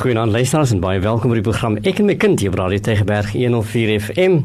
Goeienaand luisteraars en baie welkom by die program Ek en my kind hier op Radio Tegeberg 104 FM.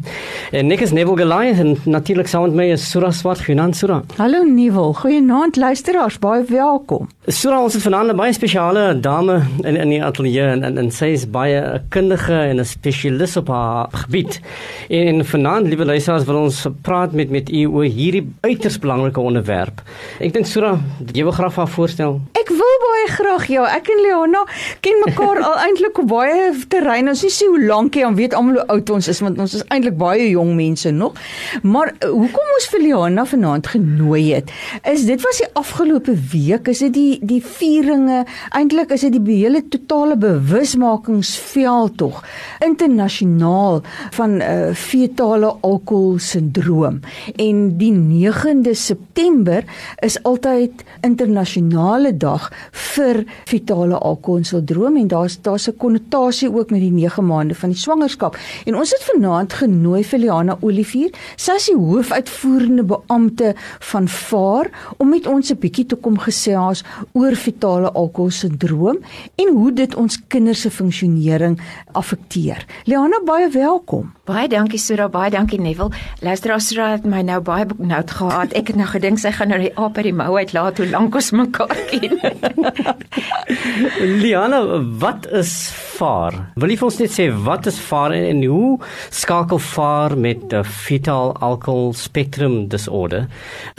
En ek is Neville Goliath en natuurlik saam met my is Sura Swart. Goeienaand Sura. Hallo Neville, goeienaand luisteraars, baie welkom. Sura, ons het vanaand 'n baie spesiale dame in in die ateljee en, en en sy is baie 'n kundige en 'n spesialis op haar gebied. En, en vanaand, liewe luisteraars, wil ons praat met met u oor hierdie uiters belangrike onderwerp. Ek dink Sura, jy wil graag haar voorstel. Ek wil baie graag ja, ek en Leona ken mekaar al eintlik op baie terreine. Ons sê hoe lank jy, ons weet almal hoe oud ons is want ons is eintlik baie jong mense nog. Maar uh, hoekom ons vir Leona vanaand genooi het, is dit was die afgelope week, is dit die die vieringe, eintlik is dit die hele totale bewusmakingsveld tog internasionaal van uh, fetale alkohol sindroom. En die 9de September is altyd internasionale dag vir fetale alkohol sindroom en daar's daar's 'n konnotasie ook met die 9 maande van die swangerskap. En ons het vanaand genooi vir Liana Olivier, sy is die hoofuitvoerende beampte van VAR om met ons 'n bietjie te kom gesels oor fetale alkohol sindroom en hoe dit ons kinders se funksionering affekteer. Liana, baie welkom. Baie dankie Sura, baie dankie Neville. Luister, Sura het my nou baie benoud gehad. Ek het nou gedink sy gaan nou die aap uit die mou uitlaat hoe lank ons mekaar ken. Liana, wat is VAR? Wil jy vir ons net sê wat is VAR en, en hoe skakel VAR met die fetal alcohol spectrum disorder?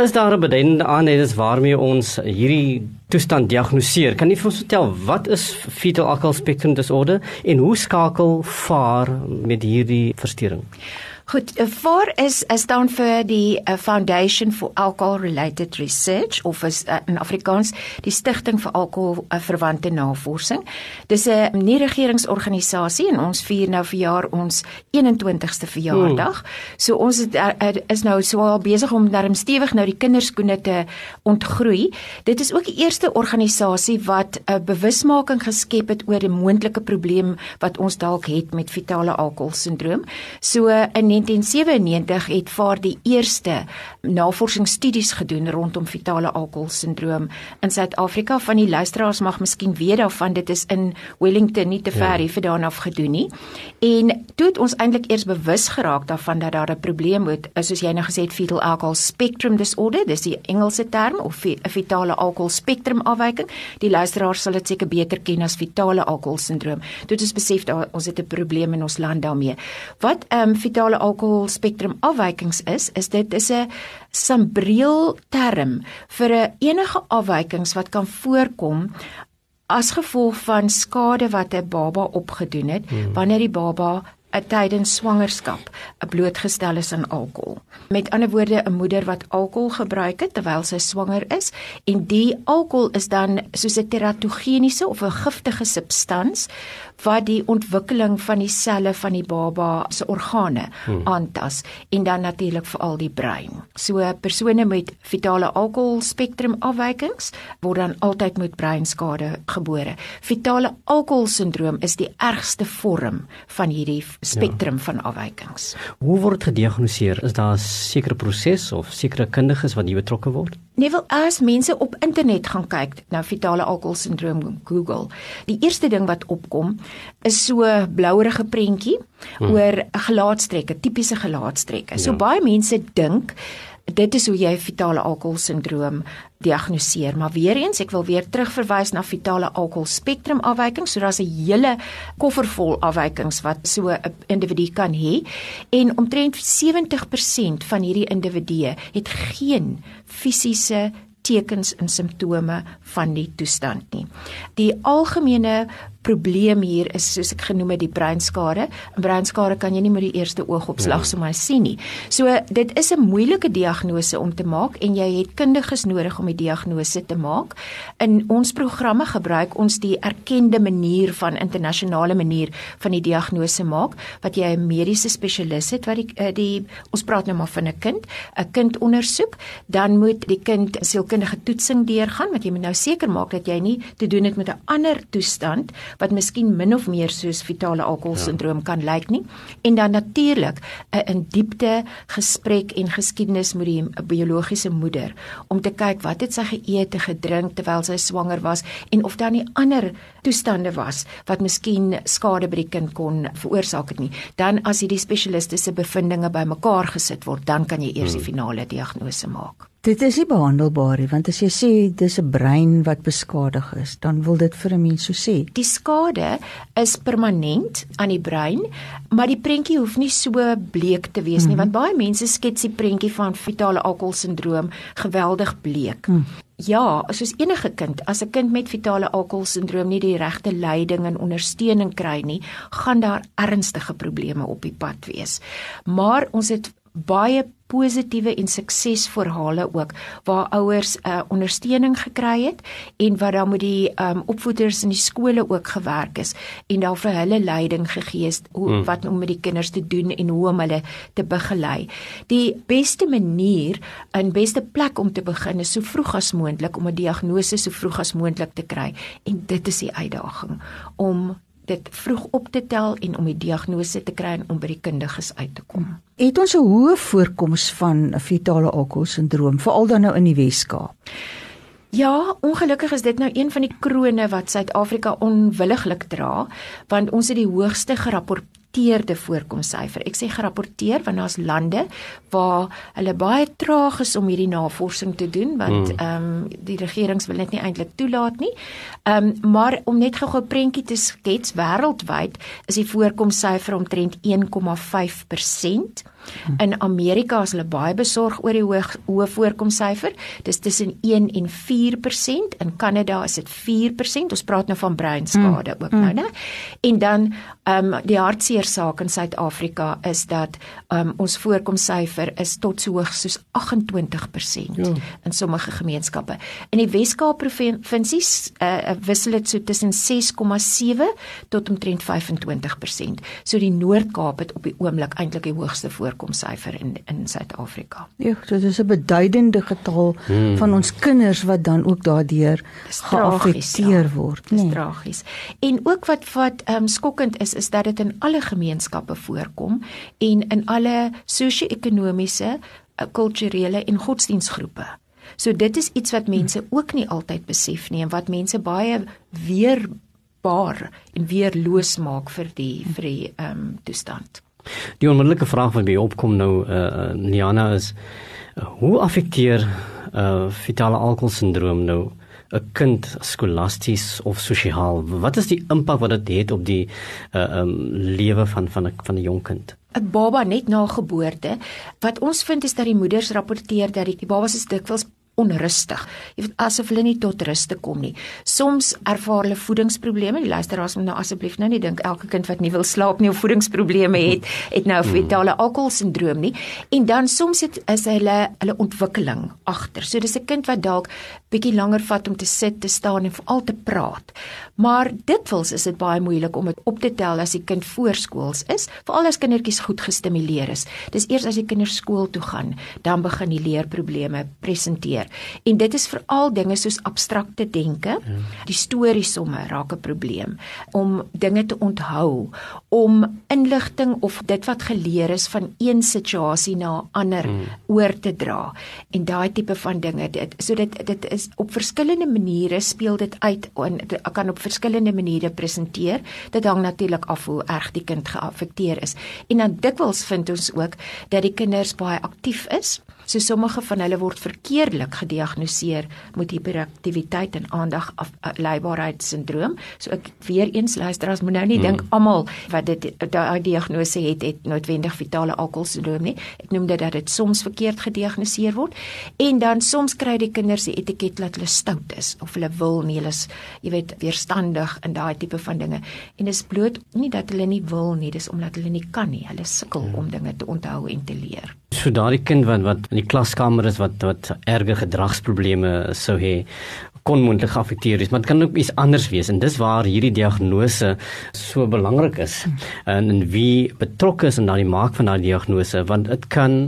Is daar 'n beduidende aanduiding waarmee ons hierdie toestand diagnoseer? Kan jy vir ons vertel wat is fetal alcohol spectrum disorder en hoe skakel VAR met hierdie verstoring? Goed, VAR is is staan vir die uh, Foundation for Alcohol Related Research of is uh, in Afrikaans die Stichting vir Alkohol uh, Verwante Navorsing. Dis 'n nie-regeringsorganisasie en ons vier nou verjaar ons 21ste verjaardag. Hmm. So ons het, uh, is nou swaar besig om darm stewig nou die kinderskoene te ontgroei. Dit is ook die eerste organisasie wat 'n uh, bewusmaking geskep het oor die moontlike probleem wat ons dalk het met fetale alkoholsindroom. So uh, in 1997 het vaar die eerste navorsingsstudies gedoen rondom fetale alkoholsindroom in Suid-Afrika. Van die luisteraars mag miskien weet daarvan dit is in Wellington nie te ver hier ja. vandaan af gedoen nie. En toe het ons eintlik eers bewus geraak daarvan dat daar 'n probleem moet is soos jy nou gesê het fetal alcohol spectrum disorder, dis die Engelse term of 'n fetale alkohol spektrum afwyking. Die luisteraars sal dit seker beter ken as fetale alkoholsindroom. Dit is besef dat ons het 'n probleem in ons land daarmee. Wat ehm um, fetale alkohol spektrum afwykings is, is dit is 'n sambreel term vir 'n enige afwykings wat kan voorkom as gevolg van skade wat 'n baba opgedoen het hmm. wanneer die baba tydens swangerskap blootgestel is aan alkohol. Met ander woorde 'n moeder wat alkohol gebruik het terwyl sy swanger is en die alkohol is dan soos 'n teratogeniese of 'n giftige substans wat die ontwikkeling van die selle van die baba se organe hmm. aantas en dan natuurlik veral die brein. So persone met fetale alkohol spektrum afwykings word dan altyd met breinskade gebore. Fetale alkohol sindroom is die ergste vorm van hierdie spektrum ja. van afwykings. Hoe word gediagnoseer? Is daar 'n sekere proses of sekere kundiges wat hier betrokke word? Nee, wel as mense op internet gaan kyk na fetale alkohol sindroom Google, die eerste ding wat opkom is so blouerige prentjie hmm. oor gelaatstrekke, tipiese gelaatstrekke. So ja. baie mense dink dit is hoe jy fetale alkohol sindroom diagnoseer, maar weer eens ek wil weer terugverwys na fetale alkohol spektrum afwyking, so daar's 'n hele koffer vol afwykings wat so 'n individu kan hê. En omtrent 70% van hierdie individue het geen fisiese tekens en simptome van die toestand nie. Die algemene probleem hier is soos ek genoem het die breinskade. 'n Breinskade kan jy nie met die eerste oogopslag ja. sommer sien nie. So dit is 'n moeilike diagnose om te maak en jy het kundiges nodig om die diagnose te maak. In ons programme gebruik ons die erkende manier van internasionale manier van die diagnose maak wat jy 'n mediese spesialis het wat die eh, die ons praat nou maar van 'n kind, 'n kind ondersoek, dan moet die kind sielkundige toetsing deurgaan wat jy moet nou seker maak dat jy nie te doen het met 'n ander toestand wat miskien min of meer soos fetale alkoholsindroom ja. kan lyk nie. En dan natuurlik 'n in diepte gesprek en geskiedenis met die biologiese moeder om te kyk wat het sy geëet en gedrink terwyl sy swanger was en of daar nie ander toestande was wat miskien skade by die kind kon veroorsaak het nie. Dan as hierdie spesialiste se bevindinge bymekaar gesit word, dan kan jy eers die hmm. finale diagnose maak. Dit is nie behandelbaar nie, want as jy sê dis 'n brein wat beskadig is, dan wil dit vir 'n mens so sê. Die skade is permanent aan die brein, maar die prentjie hoef nie so bleek te wees nie, mm -hmm. want baie mense skets die prentjie van fetale alkoholsindroom geweldig bleek. Mm. Ja, soos enige kind, as 'n kind met fetale alkoholsindroom nie die regte leiding en ondersteuning kry nie, gaan daar ernstige probleme op die pad wees. Maar ons het baie positiewe en suksesverhale ook waar ouers uh, ondersteuning gekry het en wat dan met die um, opvoeders in die skole ook gewerk is en daar vir hulle leiding gegee is hoe mm. wat om met die kinders te doen en hoe om hulle te begelei. Die beste manier en beste plek om te begin is so vroeg as moontlik om 'n diagnose so vroeg as moontlik te kry en dit is die uitdaging om dit vroeg op te tel en om die diagnose te kry en om by die kundiges uit te kom. Het ons 'n hoë voorkoms van fetale alkoholsindroom veral dan nou in die Wes-Kaap? Ja, ongelukkig is dit nou een van die krone wat Suid-Afrika onwilliglik dra, want ons het die hoogste gerapporteerde gerapporteerde voorkomsyfer. Ek sê gerapporteer want daar's lande waar hulle baie traag is om hierdie navorsing te doen want hmm. ehm mm. um, die regerings wil dit nie eintlik toelaat nie. Ehm um, maar om net gou-gou 'n prentjie te skets wêreldwyd is die voorkomsyfer omtrent 1,5%. In Amerika is hulle baie besorg oor die hoë hoë voorkomsyfer. Dis tussen 1 en 4%. In Kanada is dit 4%. Ons praat nou van breinskade mm. ook nou, né? En dan ehm um, die hartseer saak in Suid-Afrika is dat ehm um, ons voorkomsyfer is tot so hoog soos 28% ja. in sommige gemeenskappe. In die Wes-Kaap provinsies uh, wissel dit so tussen 6,7 tot omtrent 25%. So die Noord-Kaap het op die oomblik eintlik die hoogste voorkomsyfer voorkomsyfer in in Suid-Afrika. Ja, dit is 'n beduidende getal hmm. van ons kinders wat dan ook daardeur geaffekteer ja. word. Dis nee. tragies. En ook wat wat ehm um, skokkend is is dat dit in alle gemeenskappe voorkom en in alle sosio-ekonomiese, eh, kulturele en godsdienstgroepe. So dit is iets wat mense ook nie altyd besef nie en wat mense baie weer baar en weer losmaak vir die vir die ehm um, toestand. Die onmiddellike vraag wat by opkom nou eh uh, Niana is uh, hoe affekteer eh uh, fetale alkoholsindroom nou 'n kind skolasties of sosiaal? Wat is die impak wat dit het op die eh uh, um, lewe van van 'n van 'n jong kind? 'n Baba net na geboorte, wat ons vind is dat die moeders rapporteer dat die babas is dikwels onrustig. Jy weet asof hulle nie tot rus te kom nie. Soms ervaar hulle voedingsprobleme. Die luisteraars moet nou asseblief nou nie dink elke kind wat nie wil slaap nie of voedingsprobleme het, het nou fetale alkoholsindroom nie. En dan soms het is hulle hulle ontwikkeling agter. So dis 'n kind wat dalk bietjie langer vat om te sit, te staan en veral te praat. Maar dikwels is dit baie moeilik om dit op te tel as die kind voorskools is, veral as kindertjies goed gestimuleer is. Dis eers as die kinders skool toe gaan, dan begin die leerprobleme presenteer leer. En dit is veral dinge soos abstrakte denke. Ja. Die storiesomme raak 'n probleem om dinge te onthou, om inligting of dit wat geleer is van een situasie na 'n ander hmm. oor te dra. En daai tipe van dinge, dit so dit dit is op verskillende maniere speel dit uit en kan op verskillende maniere presenteer. Dit hang natuurlik af hoe erg die kind geaffekteer is. En dan dikwels vind ons ook dat die kinders baie aktief is. So sommige van hulle word verkeerdelik gediagnoseer met hiperaktiwiteit en aandagafleibaarheidssindroom. So ek weer eens luisteraars moet nou nie hmm. dink almal wat dit daai diagnose het het noodwendig fetale alkoholsindroom nie. Ek noem dit dat dit soms verkeerd gediagnoseer word en dan soms kry die kinders die etiket dat hulle stout is of hulle wil nie, hulle is jy weet weerstandig in daai tipe van dinge. En dit is bloot nie dat hulle nie wil nie, dis omdat hulle nie kan nie. Hulle sukkel hmm. om dinge te onthou en te leer. So daardie kind wat wat in die klaskamer is wat wat erge gedragsprobleme sou hê kon moontlik geaffekteer is, maar dit kan ook iets anders wees en dis waar hierdie diagnose so belangrik is. En, en wie betrokke is in daardie maak van daardie diagnose want dit kan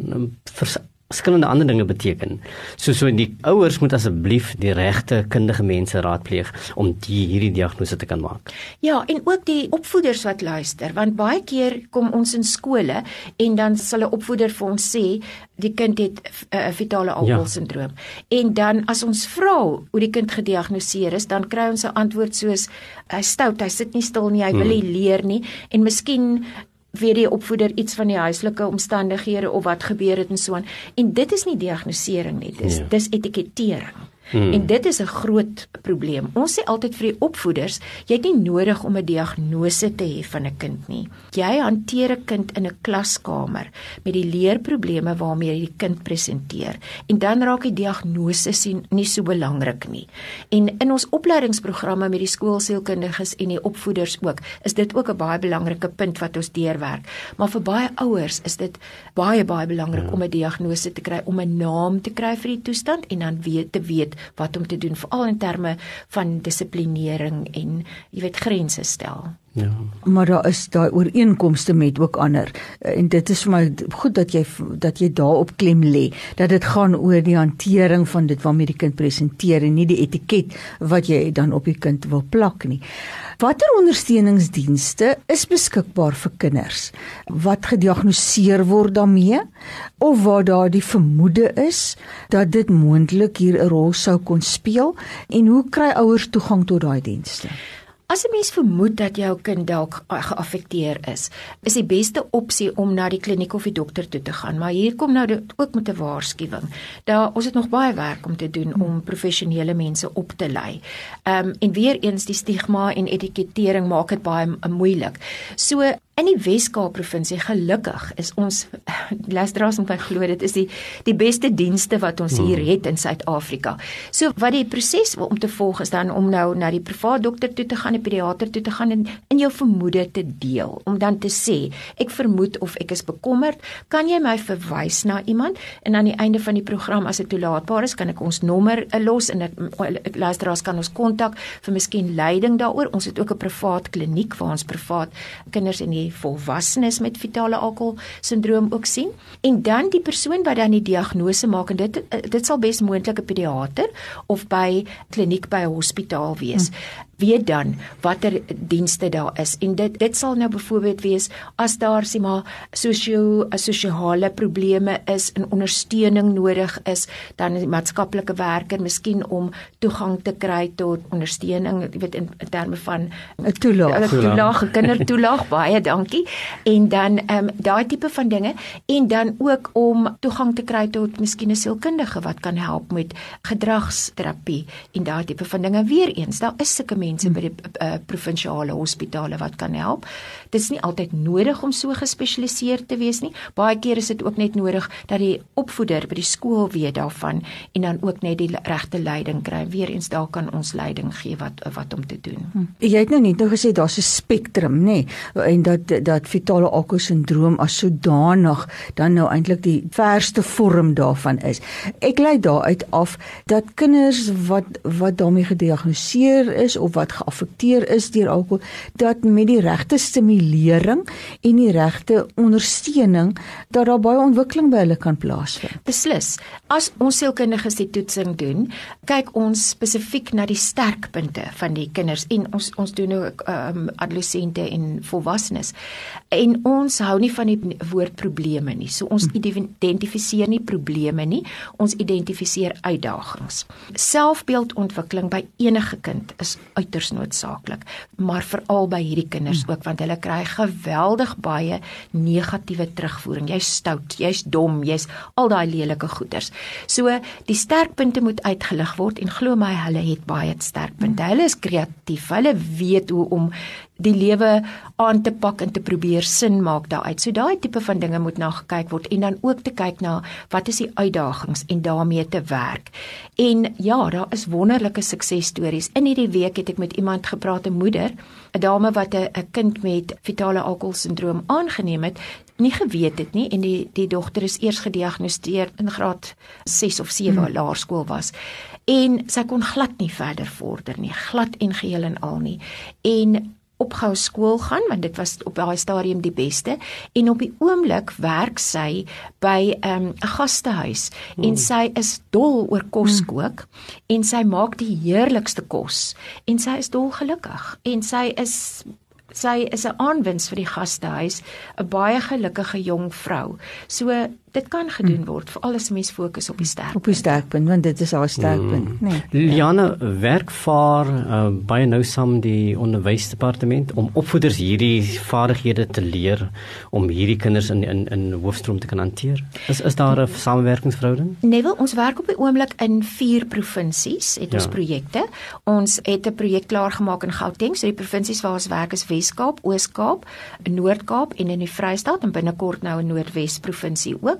verskillende ander dinge beteken. So so die ouers moet asseblief die regte kundige mense raadpleeg om die hierdie diagnose te kan maak. Ja, en ook die opvoeders wat luister, want baie keer kom ons in skole en dan sal 'n opvoeder vir ons sê die kind het 'n uh, fetale alkoholsindroom. Ja. En dan as ons vra hoe die kind gediagnoseer is, dan kry ons 'n antwoord soos hy stout, hy sit nie stil nie, hy wil nie hmm. leer nie en miskien weet die opvoeder iets van die huislike omstandighede of wat gebeur het en so aan. En dit is nie diagnosering nie, dis ja. dis etikettering. Hmm. En dit is 'n groot probleem. Ons sê altyd vir die opvoeders, jy het nie nodig om 'n diagnose te hê van 'n kind nie. Jy hanteer 'n kind in 'n klaskamer met die leerprobleme waarmee die kind presenteer. En dan raak die diagnose sien nie so belangrik nie. En in ons opleidingsprogramme met die skoolsielkundiges en die opvoeders ook, is dit ook 'n baie belangrike punt wat ons deurwerk. Maar vir baie ouers is dit baie baie belangrik ja. om 'n diagnose te kry, om 'n naam te kry vir die toestand en dan weet te weet wat om te doen veral in terme van dissiplinering en jy weet grense stel. Ja. Maar daar is daai ooreenkomste met ook ander en dit is vir my goed dat jy dat jy daarop klem lê dat dit gaan oor die hantering van dit waarmee die kind presenteer en nie die etiket wat jy dan op die kind wil plak nie. Watter ondersteuningsdienste is beskikbaar vir kinders wat gediagnoseer word daarmee of waar daar die vermoede is dat dit moontlik hier 'n rol sou kon speel en hoe kry ouers toegang tot daai dienste? As 'n mens vermoed dat jou kind dalk geaffekteer is, is die beste opsie om na die kliniek of die dokter toe te gaan. Maar hier kom nou ook met 'n waarskuwing. Daar ons het nog baie werk om te doen om professionele mense op te lei. Ehm um, en weer eens die stigma en etikettering maak dit baie moeilik. So In die Wes-Kaap provinsie gelukkig is ons luisteraars moet my glo dit is die die beste dienste wat ons hier hmm. het in Suid-Afrika. So wat die proses om te volg is dan om nou na die privaat dokter toe te gaan, 'n pediater toe te gaan en in jou vermoede te deel om dan te sê ek vermoed of ek is bekommerd, kan jy my verwys na iemand en aan die einde van die program as dit toelaatbaar is, kan ek ons nommer uh, los en ek luisteraars kan ons kontak vir miskien leiding daaroor. Ons het ook 'n privaat kliniek waar ons privaat kinders en die volwassenes met fetale alkohol sindroom ook sien. En dan die persoon wat dan die diagnose maak en dit dit sal bes moontlik 'n pediater of by kliniek by 'n hospitaal wees. Hmm weet dan watter dienste daar is en dit dit sal nou byvoorbeeld wees as daar sê maar sosio-sosiale probleme is en ondersteuning nodig is dan die maatskaplike werker miskien om toegang te kry tot ondersteuning jy weet in, in terme van 'n toelaag 'n toelaag kindertoelaag baie dankie en dan ehm um, daai tipe van dinge en dan ook om toegang te kry tot miskien 'n sielkundige wat kan help met gedragsterapie en daai tipe van dinge weer eens daar is sulke mense by die uh, provinsiale hospitale wat kan help. Dit is nie altyd nodig om so gespesialiseerd te wees nie. Baie keer is dit ook net nodig dat die opvoeder by die skool weet daarvan en dan ook net die regte leiding kry. Weereens daar kan ons leiding gee wat wat om te doen. Hm. Jy het nou net nou gesê daar's 'n spektrum, nê, en dat dat fetale alkoholsindroom as sodanig dan nou eintlik die verste vorm daarvan is. Ek lei daaruit af dat kinders wat wat daarmee gediagnoseer is of wat geaffekteer is deur alkohol dat met die regte stimulering en die regte ondersteuning dat daar baie ontwikkeling by hulle kan plaasvind. Beslis. As ons sielkundiges die toetsing doen, kyk ons spesifiek na die sterkpunte van die kinders en ons ons doen ook um, adolessente en volwassenes. En ons hou nie van die woord probleme nie. So ons hm. identifiseer nie probleme nie, ons identifiseer uitdagings. Selfbeeldontwikkeling by enige kind is uiters uiters noodsaaklik, maar veral by hierdie kinders ook want hulle kry geweldig baie negatiewe terugvoering. Jy's stout, jy's dom, jy's al daai lelike goeters. So die sterkpunte moet uitgelig word en glo my, hulle het baie sterkpunte. Hulle is kreatief. Hulle weet hoe om die lewe aan te pak en te probeer sin maak daaruit. So daai tipe van dinge moet na gekyk word en dan ook te kyk na wat is die uitdagings en daarmee te werk. En ja, daar is wonderlike suksesstories. In hierdie week het ek met iemand gepraat, 'n moeder, 'n dame wat 'n kind met fetale alkoholsindroom aangeneem het, nie geweet het nie en die die dogter is eers gediagnoseer in graad 6 of 7 hmm. laerskool was. En sy kon glad nie verder vorder nie, glad en geheel en al nie. En opgehou skool gaan want dit was op daai stadium die beste en op die oomblik werk sy by ehm, 'n um, gastehuis hmm. en sy is dol oor kos kook hmm. en sy maak die heerlikste kos en sy is dol gelukkig en sy is sy is 'n aanwins vir die gastehuis 'n baie gelukkige jong vrou so dit kan gedoen hmm. word veral as mens fokus op die sterkpunt. Op die sterkpunt want dit is haar sterkpunt, mm. nee. Liana werk vir uh, baie nou saam die onderwysdepartement om opvoeders hierdie vaardighede te leer om hierdie kinders in in in hoofstroom te kan hanteer. Is is daar 'n samewerkingsverhouding? Nee, wel, ons werk op die oomblik in 4 provinsies het ons ja. projekte. Ons het 'n projek klaar gemaak in Gauteng, so die provinsies waar ons werk is Wes-Kaap, Oos-Kaap, Noord-Kaap en in die Vrystaat en binnekort nou in Noordwes provinsie ook.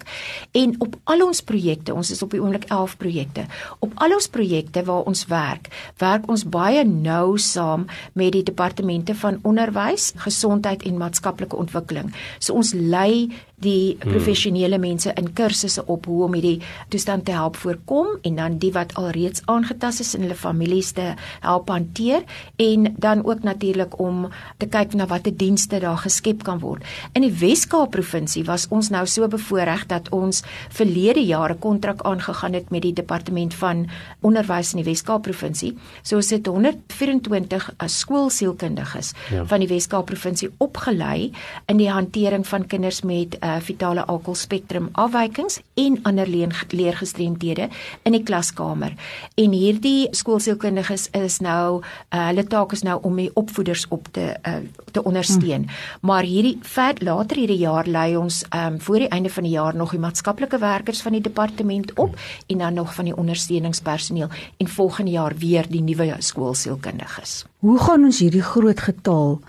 En op al ons projekte, ons is op die oomblik 11 projekte. Op al ons projekte waar ons werk, werk ons baie nou saam met die departemente van onderwys, gesondheid en maatskaplike ontwikkeling. So ons lei die hmm. professionele mense in kursusse op hoe om hierdie toestand te help voorkom en dan die wat alreeds aangetast is in hulle families te help hanteer en dan ook natuurlik om te kyk na watter dienste daar geskep kan word. In die Wes-Kaap provinsie was ons nou so bevoorreg dat ons verlede jaar 'n kontrak aangegaan het met die departement van onderwys in die Wes-Kaap provinsie. So ons het 124 as skoolsielkundiges ja. van die Wes-Kaap provinsie opgelei in die hantering van kinders met uh, vitale alkohol spektrum afwykings en ander leergestremdhede in die klaskamer. En hierdie skoolsielkundiges is nou uh, hulle taak is nou om die opvoeders op te uh, te ondersteun. Hmm. Maar hierdie vet later hierdie jaar lei ons um, voor die einde van die jaar nog die maatskaplike werkers van die departement op en dan nog van die ondersteuningspersoneel en volgende jaar weer die nuwe skoolsielkundiges. Hoe gaan ons hierdie groot getal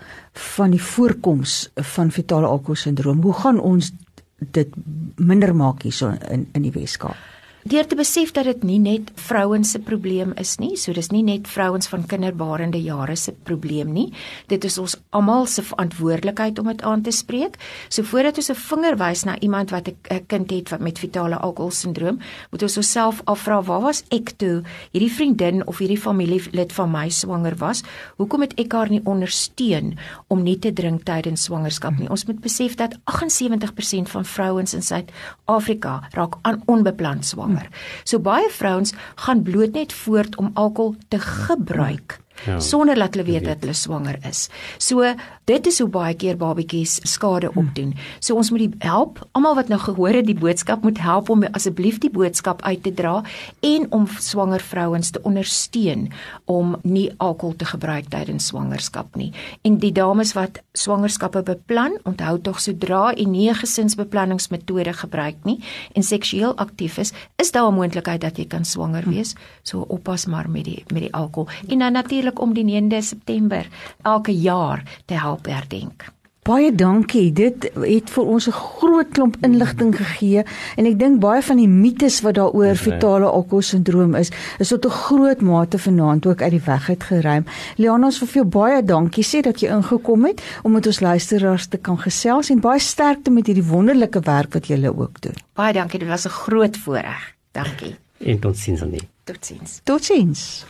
van die voorkoms van fetale alkoholsindroom, hoe gaan ons dit minder maak hierso in in die Weskaap? Deur te besef dat dit nie net vrouens se probleem is nie, so dis nie net vrouens van kinderbarende jare se probleem nie. Dit is ons almal se verantwoordelikheid om dit aan te spreek. So voordat ons 'n vinger wys na iemand wat 'n kind het wat met fetale alkoholsindroom, moet ons osself afvra, waar was ek toe hierdie vriendin of hierdie familielid van my swanger was? Hoekom het ek haar nie ondersteun om nie te drink tydens swangerskap nie? Ons moet besef dat 78% van vrouens in Suid-Afrika raak aan onbeplan swanger swanger. So baie vrouens gaan bloot net voort om alkohol te gebruik ja, sonder dat hulle weet dat hulle swanger is. So dit is hoe baie keer babatjies skade hm. opdoen. So ons moet die help, almal wat nou gehoor het die boodskap moet help om asseblief die boodskap uit te dra en om swanger vrouens te ondersteun om nie alkohol te gebruik tydens swangerskap nie. En die dames wat swangerskappe beplan, onthou tog sodra u nie 'n gesinsbeplanningsmetode gebruik nie en seksueel aktief is, is daar 'n moontlikheid dat jy kan swanger hm. wees. So oppas maar met die met die alkohol. En dan natuurlik natuurlik om die 9de September elke jaar te help herdenk. Baie dankie. Dit het vir ons 'n groot klomp inligting gegee en ek dink baie van die mites wat daaroor fetale alkoholsindroom is, is tot 'n groot mate vanaand ook uit die weg uit geruim. Ons wil vir jou baie dankie sê dat jy ingekom het om met ons luisteraars te kan gesels en baie sterkte met hierdie wonderlike werk wat jy ook doen. Baie dankie, dit was 'n groot voorreg. Dankie. En totsiens aan Totsiens. Totsiens.